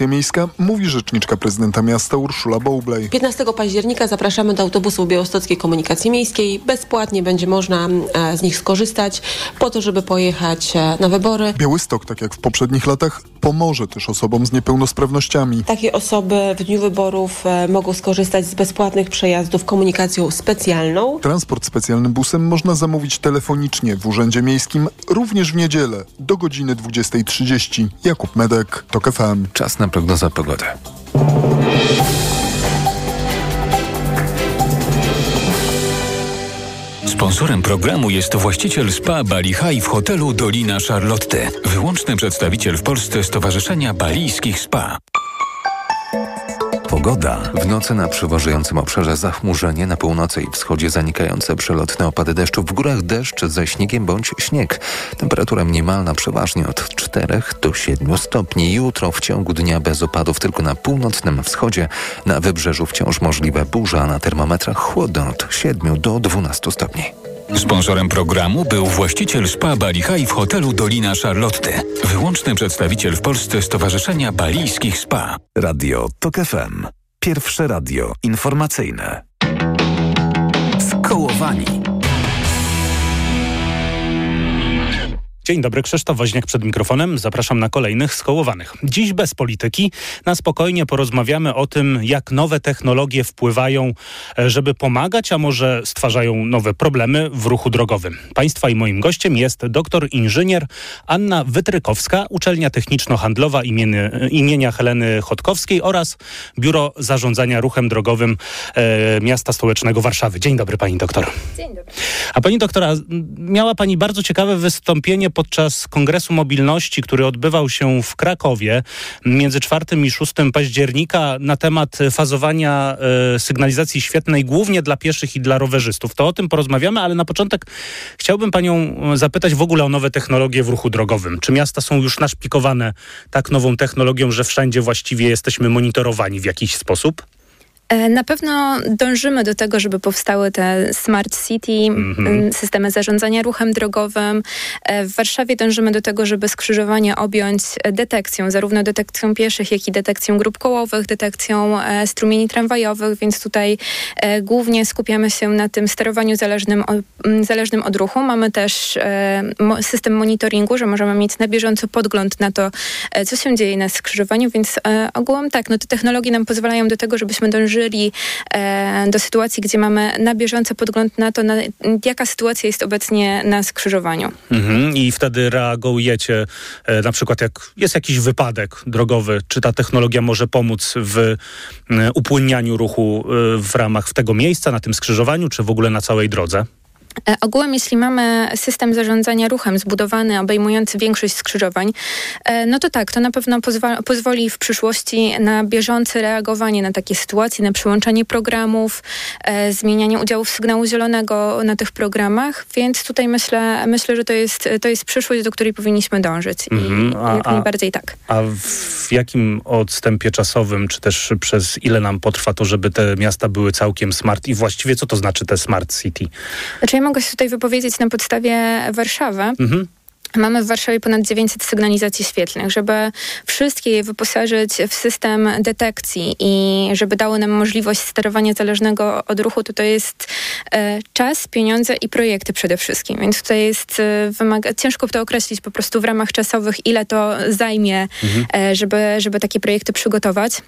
Miejska, mówi rzeczniczka prezydenta miasta Urszula Bowlej. 15 października zapraszamy do autobusów białostockiej komunikacji miejskiej. Bezpłatnie będzie można e, z nich skorzystać po to, żeby pojechać e, na wybory. Białystok, tak jak w poprzednich latach, pomoże też osobom z niepełnosprawnościami. Takie osoby w dniu wyborów e, mogą skorzystać z bezpłatnych przejazdów komunikacją specjalną. Transport specjalnym busem można zamówić telefonicznie w Urzędzie Miejskim również w niedzielę do godziny 20.30. Jakub Medek, TOK FM. Czas na prognoza pogody. Sponsorem programu jest właściciel spa Bali High w hotelu Dolina Charlotte. Wyłączny przedstawiciel w Polsce Stowarzyszenia Balijskich Spa. Pogoda. W nocy na przywożącym obszarze zachmurzenie, na północy i wschodzie zanikające przelotne opady deszczu, w górach deszcz ze śniegiem bądź śnieg. Temperatura minimalna przeważnie od 4 do 7 stopni. Jutro w ciągu dnia bez opadów tylko na północnym wschodzie. Na wybrzeżu wciąż możliwe burza, a na termometrach chłodno od 7 do 12 stopni. Sponsorem programu był właściciel spa Bali High w hotelu Dolina Charlotte. Wyłączny przedstawiciel w Polsce Stowarzyszenia Balijskich Spa. Radio TOK FM. Pierwsze radio informacyjne. Skołowani. Dzień dobry, Krzysztof Woźniak przed mikrofonem. Zapraszam na kolejnych skołowanych. Dziś bez polityki. Na spokojnie porozmawiamy o tym, jak nowe technologie wpływają, e, żeby pomagać, a może stwarzają nowe problemy w ruchu drogowym. Państwa i moim gościem jest doktor inżynier Anna Wytrykowska, Uczelnia Techniczno-Handlowa imieny, imienia Heleny Chodkowskiej oraz Biuro Zarządzania Ruchem Drogowym e, Miasta Stołecznego Warszawy. Dzień dobry, pani doktor. Dzień dobry. A pani doktora, miała pani bardzo ciekawe wystąpienie podczas Kongresu Mobilności, który odbywał się w Krakowie między 4 i 6 października na temat fazowania e, sygnalizacji świetnej głównie dla pieszych i dla rowerzystów. To o tym porozmawiamy, ale na początek chciałbym panią zapytać w ogóle o nowe technologie w ruchu drogowym. Czy miasta są już naszpikowane tak nową technologią, że wszędzie właściwie jesteśmy monitorowani w jakiś sposób? E, na pewno dążymy do tego, żeby powstały te smart city, mm-hmm. systemy zarządzania ruchem drogowym. E, w Warszawie dążymy do tego, żeby skrzyżowanie objąć detekcją, zarówno detekcją pieszych, jak i detekcją grup kołowych, detekcją strumieni tramwajowych, więc tutaj głównie skupiamy się na tym sterowaniu zależnym, zależnym od ruchu. Mamy też system monitoringu, że możemy mieć na bieżąco podgląd na to, co się dzieje na skrzyżowaniu, więc ogółem tak, no te technologie nam pozwalają do tego, żebyśmy dążyli dążyli e, do sytuacji, gdzie mamy na bieżąco podgląd na to, na, jaka sytuacja jest obecnie na skrzyżowaniu. Mhm. I wtedy reagujecie, e, na przykład jak jest jakiś wypadek drogowy, czy ta technologia może pomóc w e, upłynnianiu ruchu w ramach tego miejsca, na tym skrzyżowaniu, czy w ogóle na całej drodze? E, ogółem, jeśli mamy system zarządzania ruchem zbudowany, obejmujący większość skrzyżowań, e, no to tak, to na pewno pozwa- pozwoli w przyszłości na bieżące reagowanie na takie sytuacje, na przyłączanie programów, e, zmienianie udziałów sygnału zielonego na tych programach, więc tutaj myślę, myślę że to jest, to jest przyszłość, do której powinniśmy dążyć. I a, jak najbardziej tak. A w jakim odstępie czasowym, czy też przez ile nam potrwa to, żeby te miasta były całkiem smart i właściwie co to znaczy te smart city? Znaczy ja mogę się tutaj wypowiedzieć na podstawie Warszawy. Mhm. Mamy w Warszawie ponad 900 sygnalizacji świetlnych. Żeby wszystkie je wyposażyć w system detekcji i żeby dało nam możliwość sterowania zależnego od ruchu, to to jest e, czas, pieniądze i projekty przede wszystkim. Więc tutaj jest e, wymaga, ciężko to określić po prostu w ramach czasowych, ile to zajmie, mhm. e, żeby, żeby takie projekty przygotować.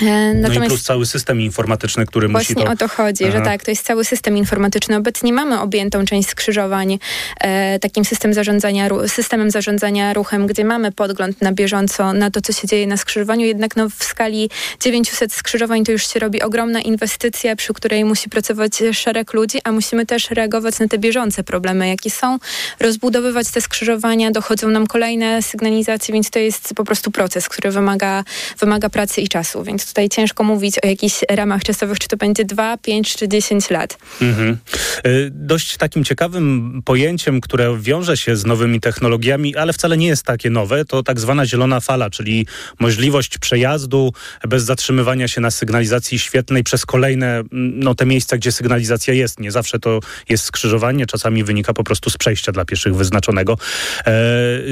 Natomiast no i plus cały system informatyczny, który musi to... Właśnie o to chodzi, Aha. że tak, to jest cały system informatyczny. Obecnie mamy objętą część skrzyżowań e, takim system zarządzania, systemem zarządzania ruchem, gdzie mamy podgląd na bieżąco na to, co się dzieje na skrzyżowaniu, jednak no, w skali 900 skrzyżowań to już się robi ogromna inwestycja, przy której musi pracować szereg ludzi, a musimy też reagować na te bieżące problemy, jakie są, rozbudowywać te skrzyżowania, dochodzą nam kolejne sygnalizacje, więc to jest po prostu proces, który wymaga, wymaga pracy i czasu, więc tutaj ciężko mówić o jakichś ramach czasowych, czy to będzie 2, 5 czy 10 lat. Mhm. Y, dość takim ciekawym pojęciem, które wiąże się z nowymi technologiami, ale wcale nie jest takie nowe, to tak zwana zielona fala, czyli możliwość przejazdu bez zatrzymywania się na sygnalizacji świetlnej przez kolejne, no te miejsca, gdzie sygnalizacja jest. Nie zawsze to jest skrzyżowanie, czasami wynika po prostu z przejścia dla pieszych wyznaczonego. E,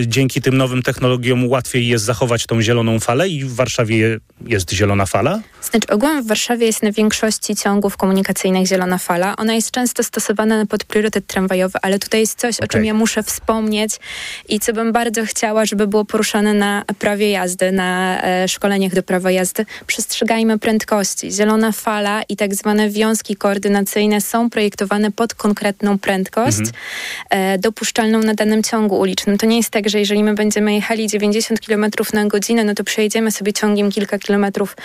dzięki tym nowym technologiom łatwiej jest zachować tą zieloną falę i w Warszawie jest zielona fala? Znaczy ogółem w Warszawie jest na większości ciągów komunikacyjnych zielona fala. Ona jest często stosowana pod priorytet tramwajowy, ale tutaj jest coś, okay. o czym ja muszę wspomnieć i co bym bardzo chciała, żeby było poruszane na prawie jazdy, na e, szkoleniach do prawa jazdy. Przestrzegajmy prędkości. Zielona fala i tak zwane wiązki koordynacyjne są projektowane pod konkretną prędkość mhm. e, dopuszczalną na danym ciągu ulicznym. To nie jest tak, że jeżeli my będziemy jechali 90 km na godzinę, no to przejedziemy sobie ciągiem kilka kilometrów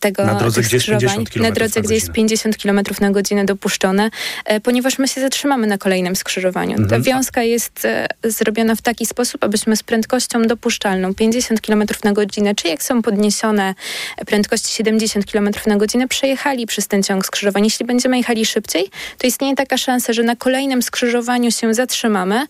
tego na drodze, gdzie jest 50 km na drodze, gdzie jest 50 km na godzinę dopuszczone, e, ponieważ my się zatrzymamy na kolejnym skrzyżowaniu. Mhm. Ta wiązka jest e, zrobiona w taki sposób, abyśmy z prędkością dopuszczalną 50 km na godzinę, czy jak są podniesione prędkości 70 km na godzinę, przejechali przez ten ciąg skrzyżowań. Jeśli będziemy jechali szybciej, to istnieje taka szansa, że na kolejnym skrzyżowaniu się zatrzymamy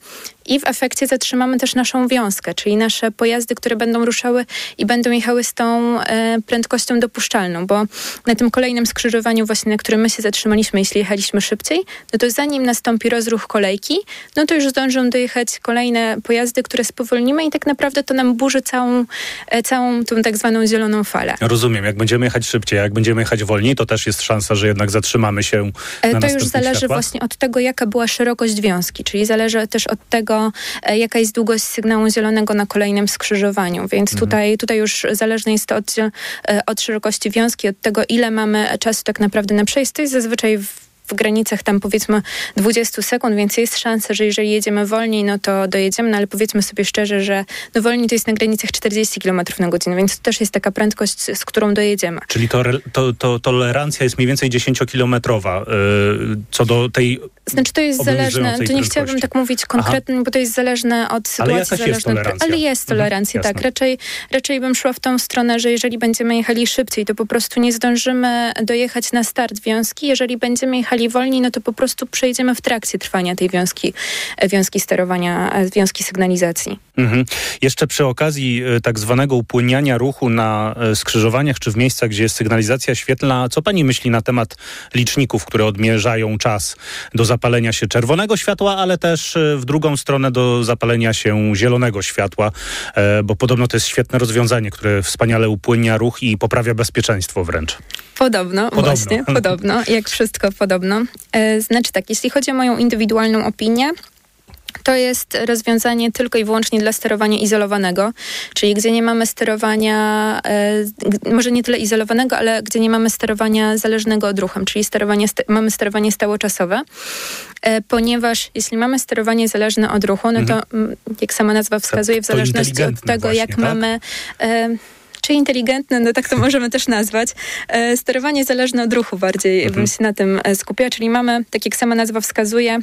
i w efekcie zatrzymamy też naszą wiązkę, czyli nasze pojazdy, które będą ruszały i będą jechały z tą e, prędkością dopuszczalną, bo na tym kolejnym skrzyżowaniu właśnie, na którym my się zatrzymaliśmy, jeśli jechaliśmy szybciej, no to zanim nastąpi rozruch kolejki, no to już zdążą dojechać kolejne pojazdy, które spowolnimy i tak naprawdę to nam burzy całą, e, całą tą tak zwaną zieloną falę. Rozumiem, jak będziemy jechać szybciej, jak będziemy jechać wolniej, to też jest szansa, że jednak zatrzymamy się e, na To już zależy światła? właśnie od tego, jaka była szerokość wiązki, czyli zależy też od tego, E, jaka jest długość sygnału zielonego na kolejnym skrzyżowaniu. Więc mhm. tutaj, tutaj już zależne jest to od, e, od szerokości wiązki, od tego, ile mamy czasu tak naprawdę na przejście. To jest zazwyczaj w w granicach tam powiedzmy 20 sekund, więc jest szansa, że jeżeli jedziemy wolniej, no to dojedziemy, no ale powiedzmy sobie szczerze, że no wolniej to jest na granicach 40 km na godzinę, więc to też jest taka prędkość, z którą dojedziemy. Czyli to, to, to tolerancja jest mniej więcej 10-kilometrowa yy, co do tej Znaczy to jest zależne, to nie chciałabym tak mówić konkretnie, Aha. bo to jest zależne od sytuacji. Ale jakaś jest tolerancja. Ale jest mhm, tolerancja, mhm, tak. Raczej, raczej bym szła w tą stronę, że jeżeli będziemy jechali szybciej, to po prostu nie zdążymy dojechać na start wiązki. Jeżeli będziemy jechali jechali wolniej, no to po prostu przejdziemy w trakcie trwania tej wiązki, e, wiązki sterowania, e, wiązki sygnalizacji. Mhm. Jeszcze przy okazji e, tak zwanego upłyniania ruchu na skrzyżowaniach czy w miejscach, gdzie jest sygnalizacja świetlna, co pani myśli na temat liczników, które odmierzają czas do zapalenia się czerwonego światła, ale też w drugą stronę do zapalenia się zielonego światła, bo podobno to jest świetne rozwiązanie, które wspaniale upłynia ruch i poprawia bezpieczeństwo wręcz. Podobno, podobno. właśnie, podobno, jak wszystko podobno. E, znaczy tak, jeśli chodzi o moją indywidualną opinię, to jest rozwiązanie tylko i wyłącznie dla sterowania izolowanego, czyli gdzie nie mamy sterowania, e, może nie tyle izolowanego, ale gdzie nie mamy sterowania zależnego od ruchem, czyli sterowanie, mamy sterowanie stałoczasowe, e, ponieważ jeśli mamy sterowanie zależne od ruchu, no to mhm. jak sama nazwa wskazuje, w zależności od tego, właśnie, jak tak? mamy czy inteligentne, no tak to możemy też nazwać. E, sterowanie zależne od ruchu bardziej mhm. bym się na tym e, skupiła, czyli mamy, tak jak sama nazwa wskazuje,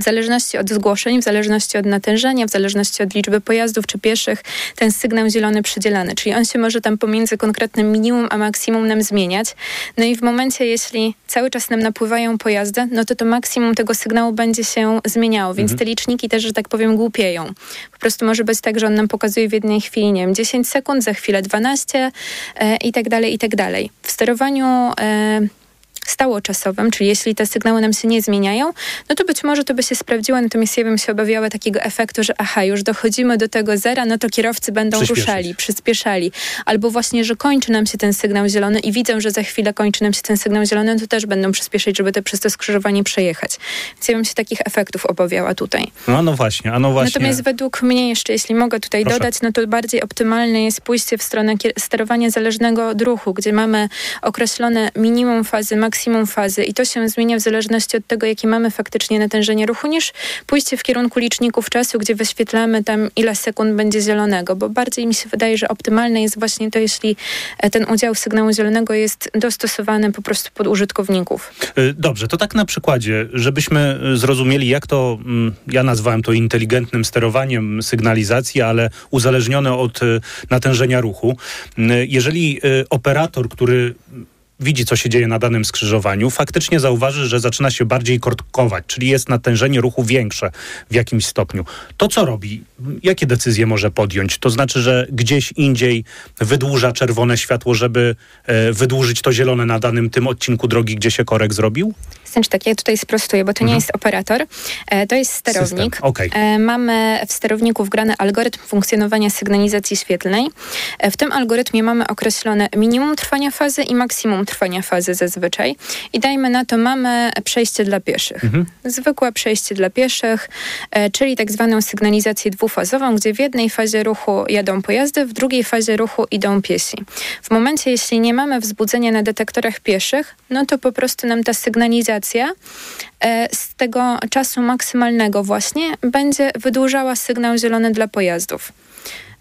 w zależności od zgłoszeń, w zależności od natężenia, w zależności od liczby pojazdów czy pieszych, ten sygnał zielony przydzielany. Czyli on się może tam pomiędzy konkretnym minimum a maksimum nam zmieniać. No i w momencie, jeśli cały czas nam napływają pojazdy, no to to maksimum tego sygnału będzie się zmieniało, więc mhm. te liczniki też, że tak powiem, głupieją. Po prostu może być tak, że on nam pokazuje w jednej chwili, nie wiem, 10 sekund, za chwilę 12 e, i tak dalej, i tak dalej. W sterowaniu e, stałoczasowym, czyli jeśli te sygnały nam się nie zmieniają, no to być może to by się sprawdziło, natomiast ja bym się obawiała takiego efektu, że aha, już dochodzimy do tego zera, no to kierowcy będą ruszali, przyspieszali. Albo właśnie, że kończy nam się ten sygnał zielony i widzą, że za chwilę kończy nam się ten sygnał zielony, no to też będą przyspieszyć, żeby te, przez to skrzyżowanie przejechać. Więc ja bym się takich efektów obawiała tutaj. No, no właśnie, a no właśnie. Natomiast według mnie jeszcze, jeśli mogę tutaj Proszę. dodać, no to bardziej optymalne jest pójście w stronę sterowania zależnego od ruchu, gdzie mamy określone minimum fazy, maksimum maksimum fazy i to się zmienia w zależności od tego, jakie mamy faktycznie natężenie ruchu, niż pójście w kierunku liczników czasu, gdzie wyświetlamy tam ile sekund będzie zielonego, bo bardziej mi się wydaje, że optymalne jest właśnie to, jeśli e, ten udział sygnału zielonego jest dostosowany po prostu pod użytkowników. Y, dobrze, to tak na przykładzie, żebyśmy y, zrozumieli, jak to, mm, ja nazwałem to inteligentnym sterowaniem sygnalizacji, ale uzależnione od natężenia ruchu. Jeżeli operator, który widzi, co się dzieje na danym skrzyżowaniu, faktycznie zauważy, że zaczyna się bardziej kortkować, czyli jest natężenie ruchu większe w jakimś stopniu. To co robi? Jakie decyzje może podjąć? To znaczy, że gdzieś indziej wydłuża czerwone światło, żeby e, wydłużyć to zielone na danym tym odcinku drogi, gdzie się korek zrobił? Znaczy tak, ja tutaj sprostuję, bo to mhm. nie jest operator, e, to jest sterownik. Okay. E, mamy w sterowniku wgrany algorytm funkcjonowania sygnalizacji świetlnej. E, w tym algorytmie mamy określone minimum trwania fazy i maksimum trwania fazy zazwyczaj. I dajmy na to, mamy przejście dla pieszych. Mhm. Zwykłe przejście dla pieszych, czyli tak zwaną sygnalizację dwufazową, gdzie w jednej fazie ruchu jadą pojazdy, w drugiej fazie ruchu idą piesi. W momencie, jeśli nie mamy wzbudzenia na detektorach pieszych, no to po prostu nam ta sygnalizacja E, z tego czasu maksymalnego właśnie będzie wydłużała sygnał zielony dla pojazdów.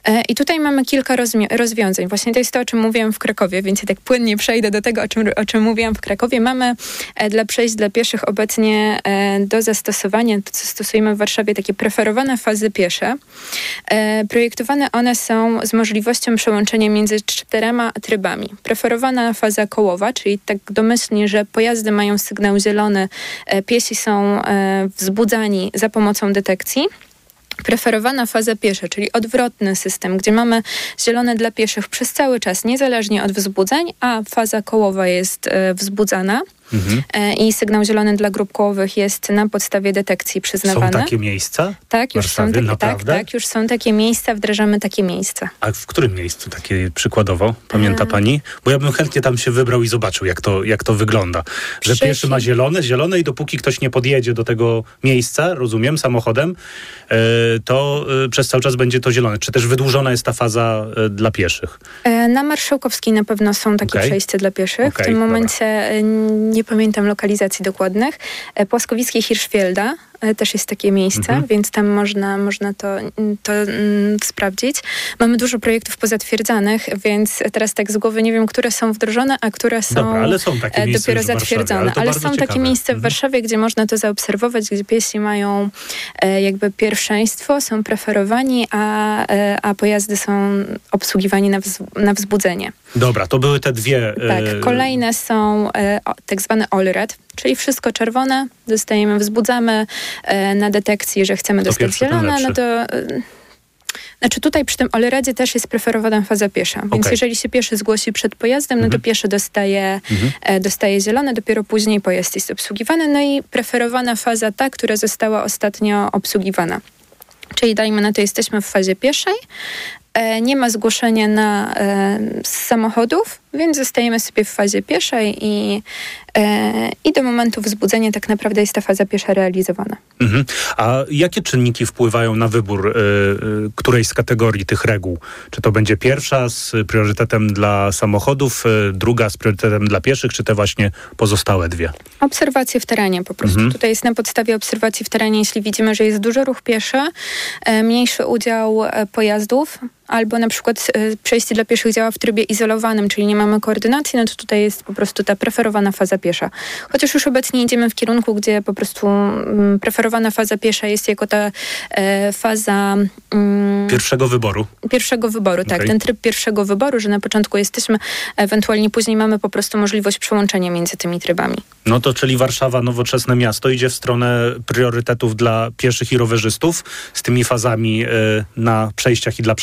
E, I tutaj mamy kilka rozwiązań. Właśnie to jest to, o czym mówiłam w Krakowie, więc ja tak płynnie przejdę do tego, o czym, o czym mówiłam w Krakowie. Mamy e, dla przejść dla pieszych obecnie e, do zastosowania, to co stosujemy w Warszawie, takie preferowane fazy piesze. Projektowane one są z możliwością przełączenia między czterema trybami. Preferowana faza kołowa, czyli tak domyślnie, że pojazdy mają sygnał zielony, piesi są wzbudzani za pomocą detekcji preferowana faza piesza, czyli odwrotny system, gdzie mamy zielone dla pieszych przez cały czas, niezależnie od wzbudzeń, a faza kołowa jest e, wzbudzana. Mhm. E, I sygnał zielony dla grup kołowych jest na podstawie detekcji przyznawany. Są takie miejsca? Tak, już są takie, tak, tak, już są takie miejsca, wdrażamy takie miejsca. A w którym miejscu takie przykładowo? Pamięta e... pani? Bo ja bym chętnie tam się wybrał i zobaczył, jak to, jak to wygląda. Że pieszy ma zielone, zielone i dopóki ktoś nie podjedzie do tego miejsca, rozumiem, samochodem, e, to e, przez cały czas będzie to zielone. Czy też wydłużona jest ta faza dla pieszych? Na Marszałkowskiej na pewno są takie okay. przejścia dla pieszych. Okay, w tym momencie dobra nie pamiętam lokalizacji dokładnych, e, Płaskowickiej Hirschfielda, E, też jest takie miejsce, mhm. więc tam można, można to, to mm, sprawdzić. Mamy dużo projektów pozatwierdzanych, więc teraz tak z głowy nie wiem, które są wdrożone, a które są, Dobra, ale są takie e, dopiero zatwierdzone. Ale, ale są ciekawe. takie miejsca w mhm. Warszawie, gdzie można to zaobserwować, gdzie piesi mają e, jakby pierwszeństwo, są preferowani, a, e, a pojazdy są obsługiwani na, wz, na wzbudzenie. Dobra, to były te dwie. Tak, kolejne są e, tak zwane all red, czyli wszystko czerwone, dostajemy, wzbudzamy e, na detekcji, że chcemy dostać zielone, no to... E, znaczy tutaj przy tym oleredzie też jest preferowana faza piesza, więc okay. jeżeli się pieszy zgłosi przed pojazdem, no to mhm. pieszy dostaje, mhm. e, dostaje zielone, dopiero później pojazd jest obsługiwany, no i preferowana faza ta, która została ostatnio obsługiwana. Czyli dajmy na to, jesteśmy w fazie pieszej, e, nie ma zgłoszenia na, e, z samochodów, więc zostajemy sobie w fazie pieszej i, e, i do momentu wzbudzenia tak naprawdę jest ta faza piesza realizowana. Mhm. A jakie czynniki wpływają na wybór y, którejś z kategorii tych reguł? Czy to będzie pierwsza z priorytetem dla samochodów, druga z priorytetem dla pieszych, czy te właśnie pozostałe dwie? Obserwacje w terenie po prostu. Mhm. Tutaj jest na podstawie obserwacji w terenie, jeśli widzimy, że jest duży ruch pieszy, mniejszy udział pojazdów, albo na przykład przejście dla pieszych działa w trybie izolowanym, czyli nie ma mamy koordynacji, no to tutaj jest po prostu ta preferowana faza piesza. Chociaż już obecnie idziemy w kierunku, gdzie po prostu mm, preferowana faza piesza jest jako ta e, faza... Mm, pierwszego wyboru. Pierwszego wyboru, tak. Okay. Ten tryb pierwszego wyboru, że na początku jesteśmy, ewentualnie później mamy po prostu możliwość przełączenia między tymi trybami. No to czyli Warszawa, nowoczesne miasto, idzie w stronę priorytetów dla pieszych i rowerzystów z tymi fazami e, na przejściach i dla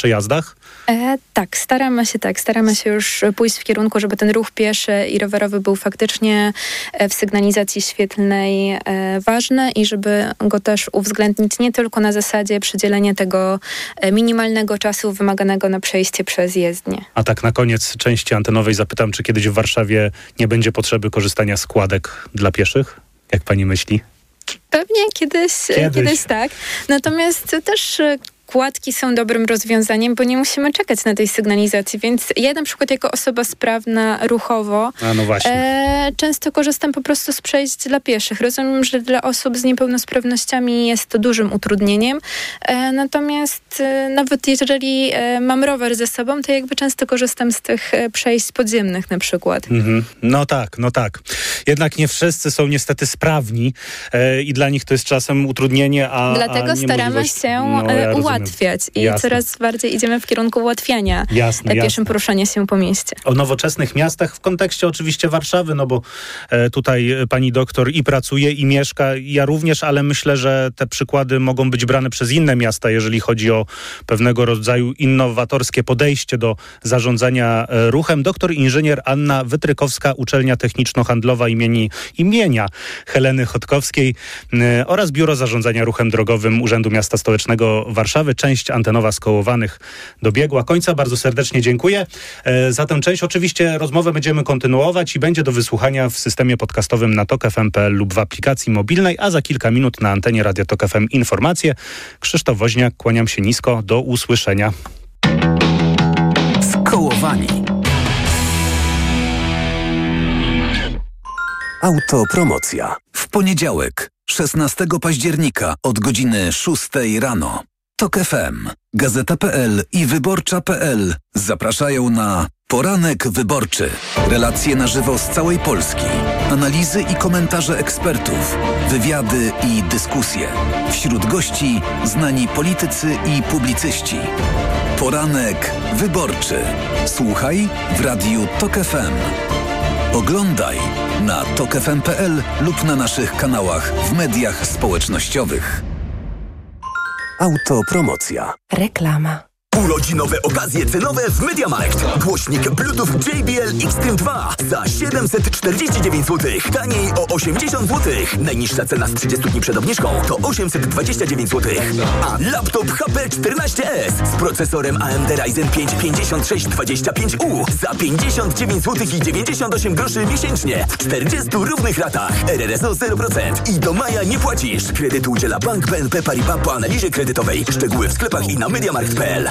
E, tak, staramy się tak, staramy się już pójść w kierunku, żeby ten ruch pieszy i rowerowy był faktycznie e, w sygnalizacji świetlnej e, ważny i żeby go też uwzględnić nie tylko na zasadzie przydzielenia tego e, minimalnego czasu wymaganego na przejście przez jezdnię. A tak na koniec części antenowej zapytam, czy kiedyś w Warszawie nie będzie potrzeby korzystania z kładek dla pieszych? Jak pani myśli? Pewnie kiedyś, kiedyś. kiedyś tak. Natomiast też kładki są dobrym rozwiązaniem, bo nie musimy czekać na tej sygnalizacji, więc ja na przykład jako osoba sprawna ruchowo no e, często korzystam po prostu z przejść dla pieszych. Rozumiem, że dla osób z niepełnosprawnościami jest to dużym utrudnieniem, e, natomiast e, nawet jeżeli e, mam rower ze sobą, to jakby często korzystam z tych e, przejść podziemnych na przykład. Mhm. No tak, no tak. Jednak nie wszyscy są niestety sprawni e, i dla nich to jest czasem utrudnienie, a Dlatego a staramy się no, ja rozumiem. Ułatwiać i Jasne. coraz bardziej idziemy w kierunku ułatwiania Jasne, e, pieszym jasne. poruszania się po mieście. o nowoczesnych miastach w kontekście oczywiście Warszawy, no bo e, tutaj e, pani doktor i pracuje i mieszka, ja również, ale myślę, że te przykłady mogą być brane przez inne miasta, jeżeli chodzi o pewnego rodzaju innowatorskie podejście do zarządzania ruchem. Doktor inżynier Anna Wytrykowska, Uczelnia Techniczno-Handlowa imieni, imienia Heleny Chodkowskiej oraz Biuro Zarządzania Ruchem Drogowym Urzędu Miasta Stołecznego Warszawy. Część antenowa skołowanych dobiegła końca. Bardzo serdecznie dziękuję. E, Za tę część oczywiście rozmowę będziemy kontynuować i będzie do wysłuchania w systemie podcastowym na tok.fm.pl lub w aplikacji mobilnej, a za kilka minut na antenie Radio Tok FM informacje. Krzysztof Woźniak, kłaniam się nisko. Do usłyszenia. Skołowani. Autopromocja. W poniedziałek, 16 października od godziny 6 rano. Tok FM, Gazeta.pl i Wyborcza.pl zapraszają na Poranek Wyborczy. Relacje na żywo z całej Polski. Analizy i komentarze ekspertów. Wywiady i dyskusje. Wśród gości znani politycy i publicyści. Poranek Wyborczy. Słuchaj w Radiu Tok FM. Oglądaj na tokefm.pl lub na naszych kanałach w mediach społecznościowych. Autopromocja. Reklama. Urodzinowe okazje cenowe w MediaMarkt. Głośnik Bluetooth JBL Xtreme 2 za 749 zł. Taniej o 80 zł. Najniższa cena z 30 dni przed obniżką to 829 zł. A laptop HP 14S z procesorem AMD Ryzen 5 5625U za 59 zł i 98 groszy miesięcznie w 40 równych ratach. RRSO 0% i do maja nie płacisz. Kredyt udziela Bank BNP Paribas po analizie kredytowej. Szczegóły w sklepach i na mediamarkt.pl.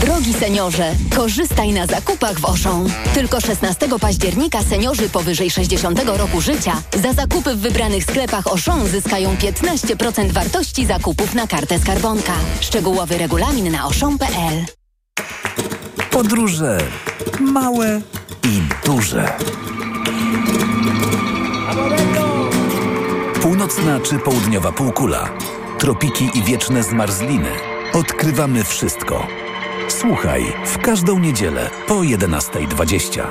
Drogi seniorze, korzystaj na zakupach w Auchan. Tylko 16 października seniorzy powyżej 60 roku życia za zakupy w wybranych sklepach Auchan zyskają 15% wartości zakupów na kartę skarbonka. Szczegółowy regulamin na auchan.pl Podróże małe i duże. Północna czy południowa półkula, tropiki i wieczne zmarzliny. Odkrywamy wszystko. Słuchaj w każdą niedzielę po 11.20.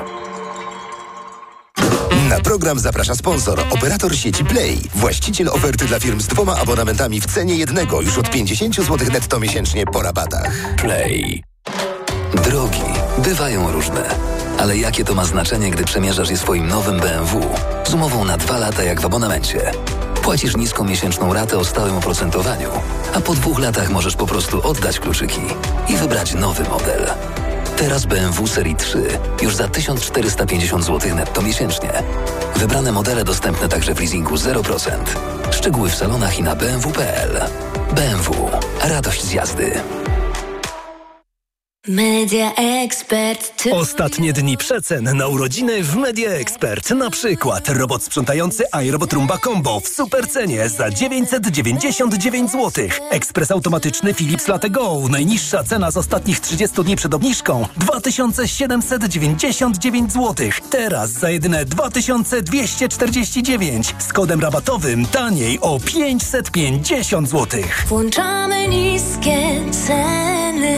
Na program zaprasza sponsor, operator sieci Play, właściciel oferty dla firm z dwoma abonamentami w cenie jednego już od 50 zł netto miesięcznie po rabatach. Play. Drogi bywają różne, ale jakie to ma znaczenie, gdy przemierzasz je swoim nowym BMW z umową na dwa lata jak w abonamencie? Płacisz niską miesięczną ratę o stałym oprocentowaniu, a po dwóch latach możesz po prostu oddać kluczyki i wybrać nowy model. Teraz BMW Serii 3 już za 1450 zł netto miesięcznie. Wybrane modele dostępne także w leasingu 0%. Szczegóły w salonach i na bmw.pl. BMW. Radość z jazdy. Media Expert. Ostatnie dni przecen na urodziny w Media Expert. Na przykład robot sprzątający iRobot Rumba Combo w supercenie za 999 zł. Ekspres automatyczny Philips Latte Go. Najniższa cena z ostatnich 30 dni przed obniżką 2799 zł. Teraz za jedyne 2249. Z kodem rabatowym taniej o 550 zł. Włączamy niskie ceny.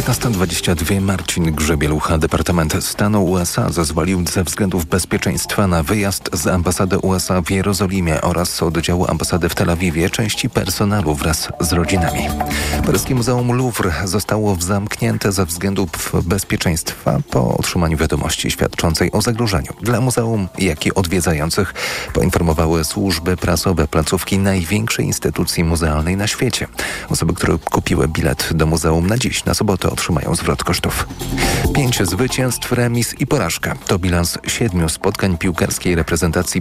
15.22 Marcin Grzebielucha, Departament Stanu USA zezwolił ze względów bezpieczeństwa na wyjazd z ambasady USA w Jerozolimie oraz oddziału ambasady w Tel Awiwie części personelu wraz z rodzinami. Paryskie Muzeum Louvre zostało zamknięte ze względów bezpieczeństwa po otrzymaniu wiadomości świadczącej o zagrożeniu dla muzeum, jak i odwiedzających, poinformowały służby prasowe placówki największej instytucji muzealnej na świecie. Osoby, które kupiły bilet do muzeum na dziś, na sobotę otrzymają zwrot kosztów. Pięć zwycięstw, remis i porażka to bilans siedmiu spotkań piłkarskiej reprezentacji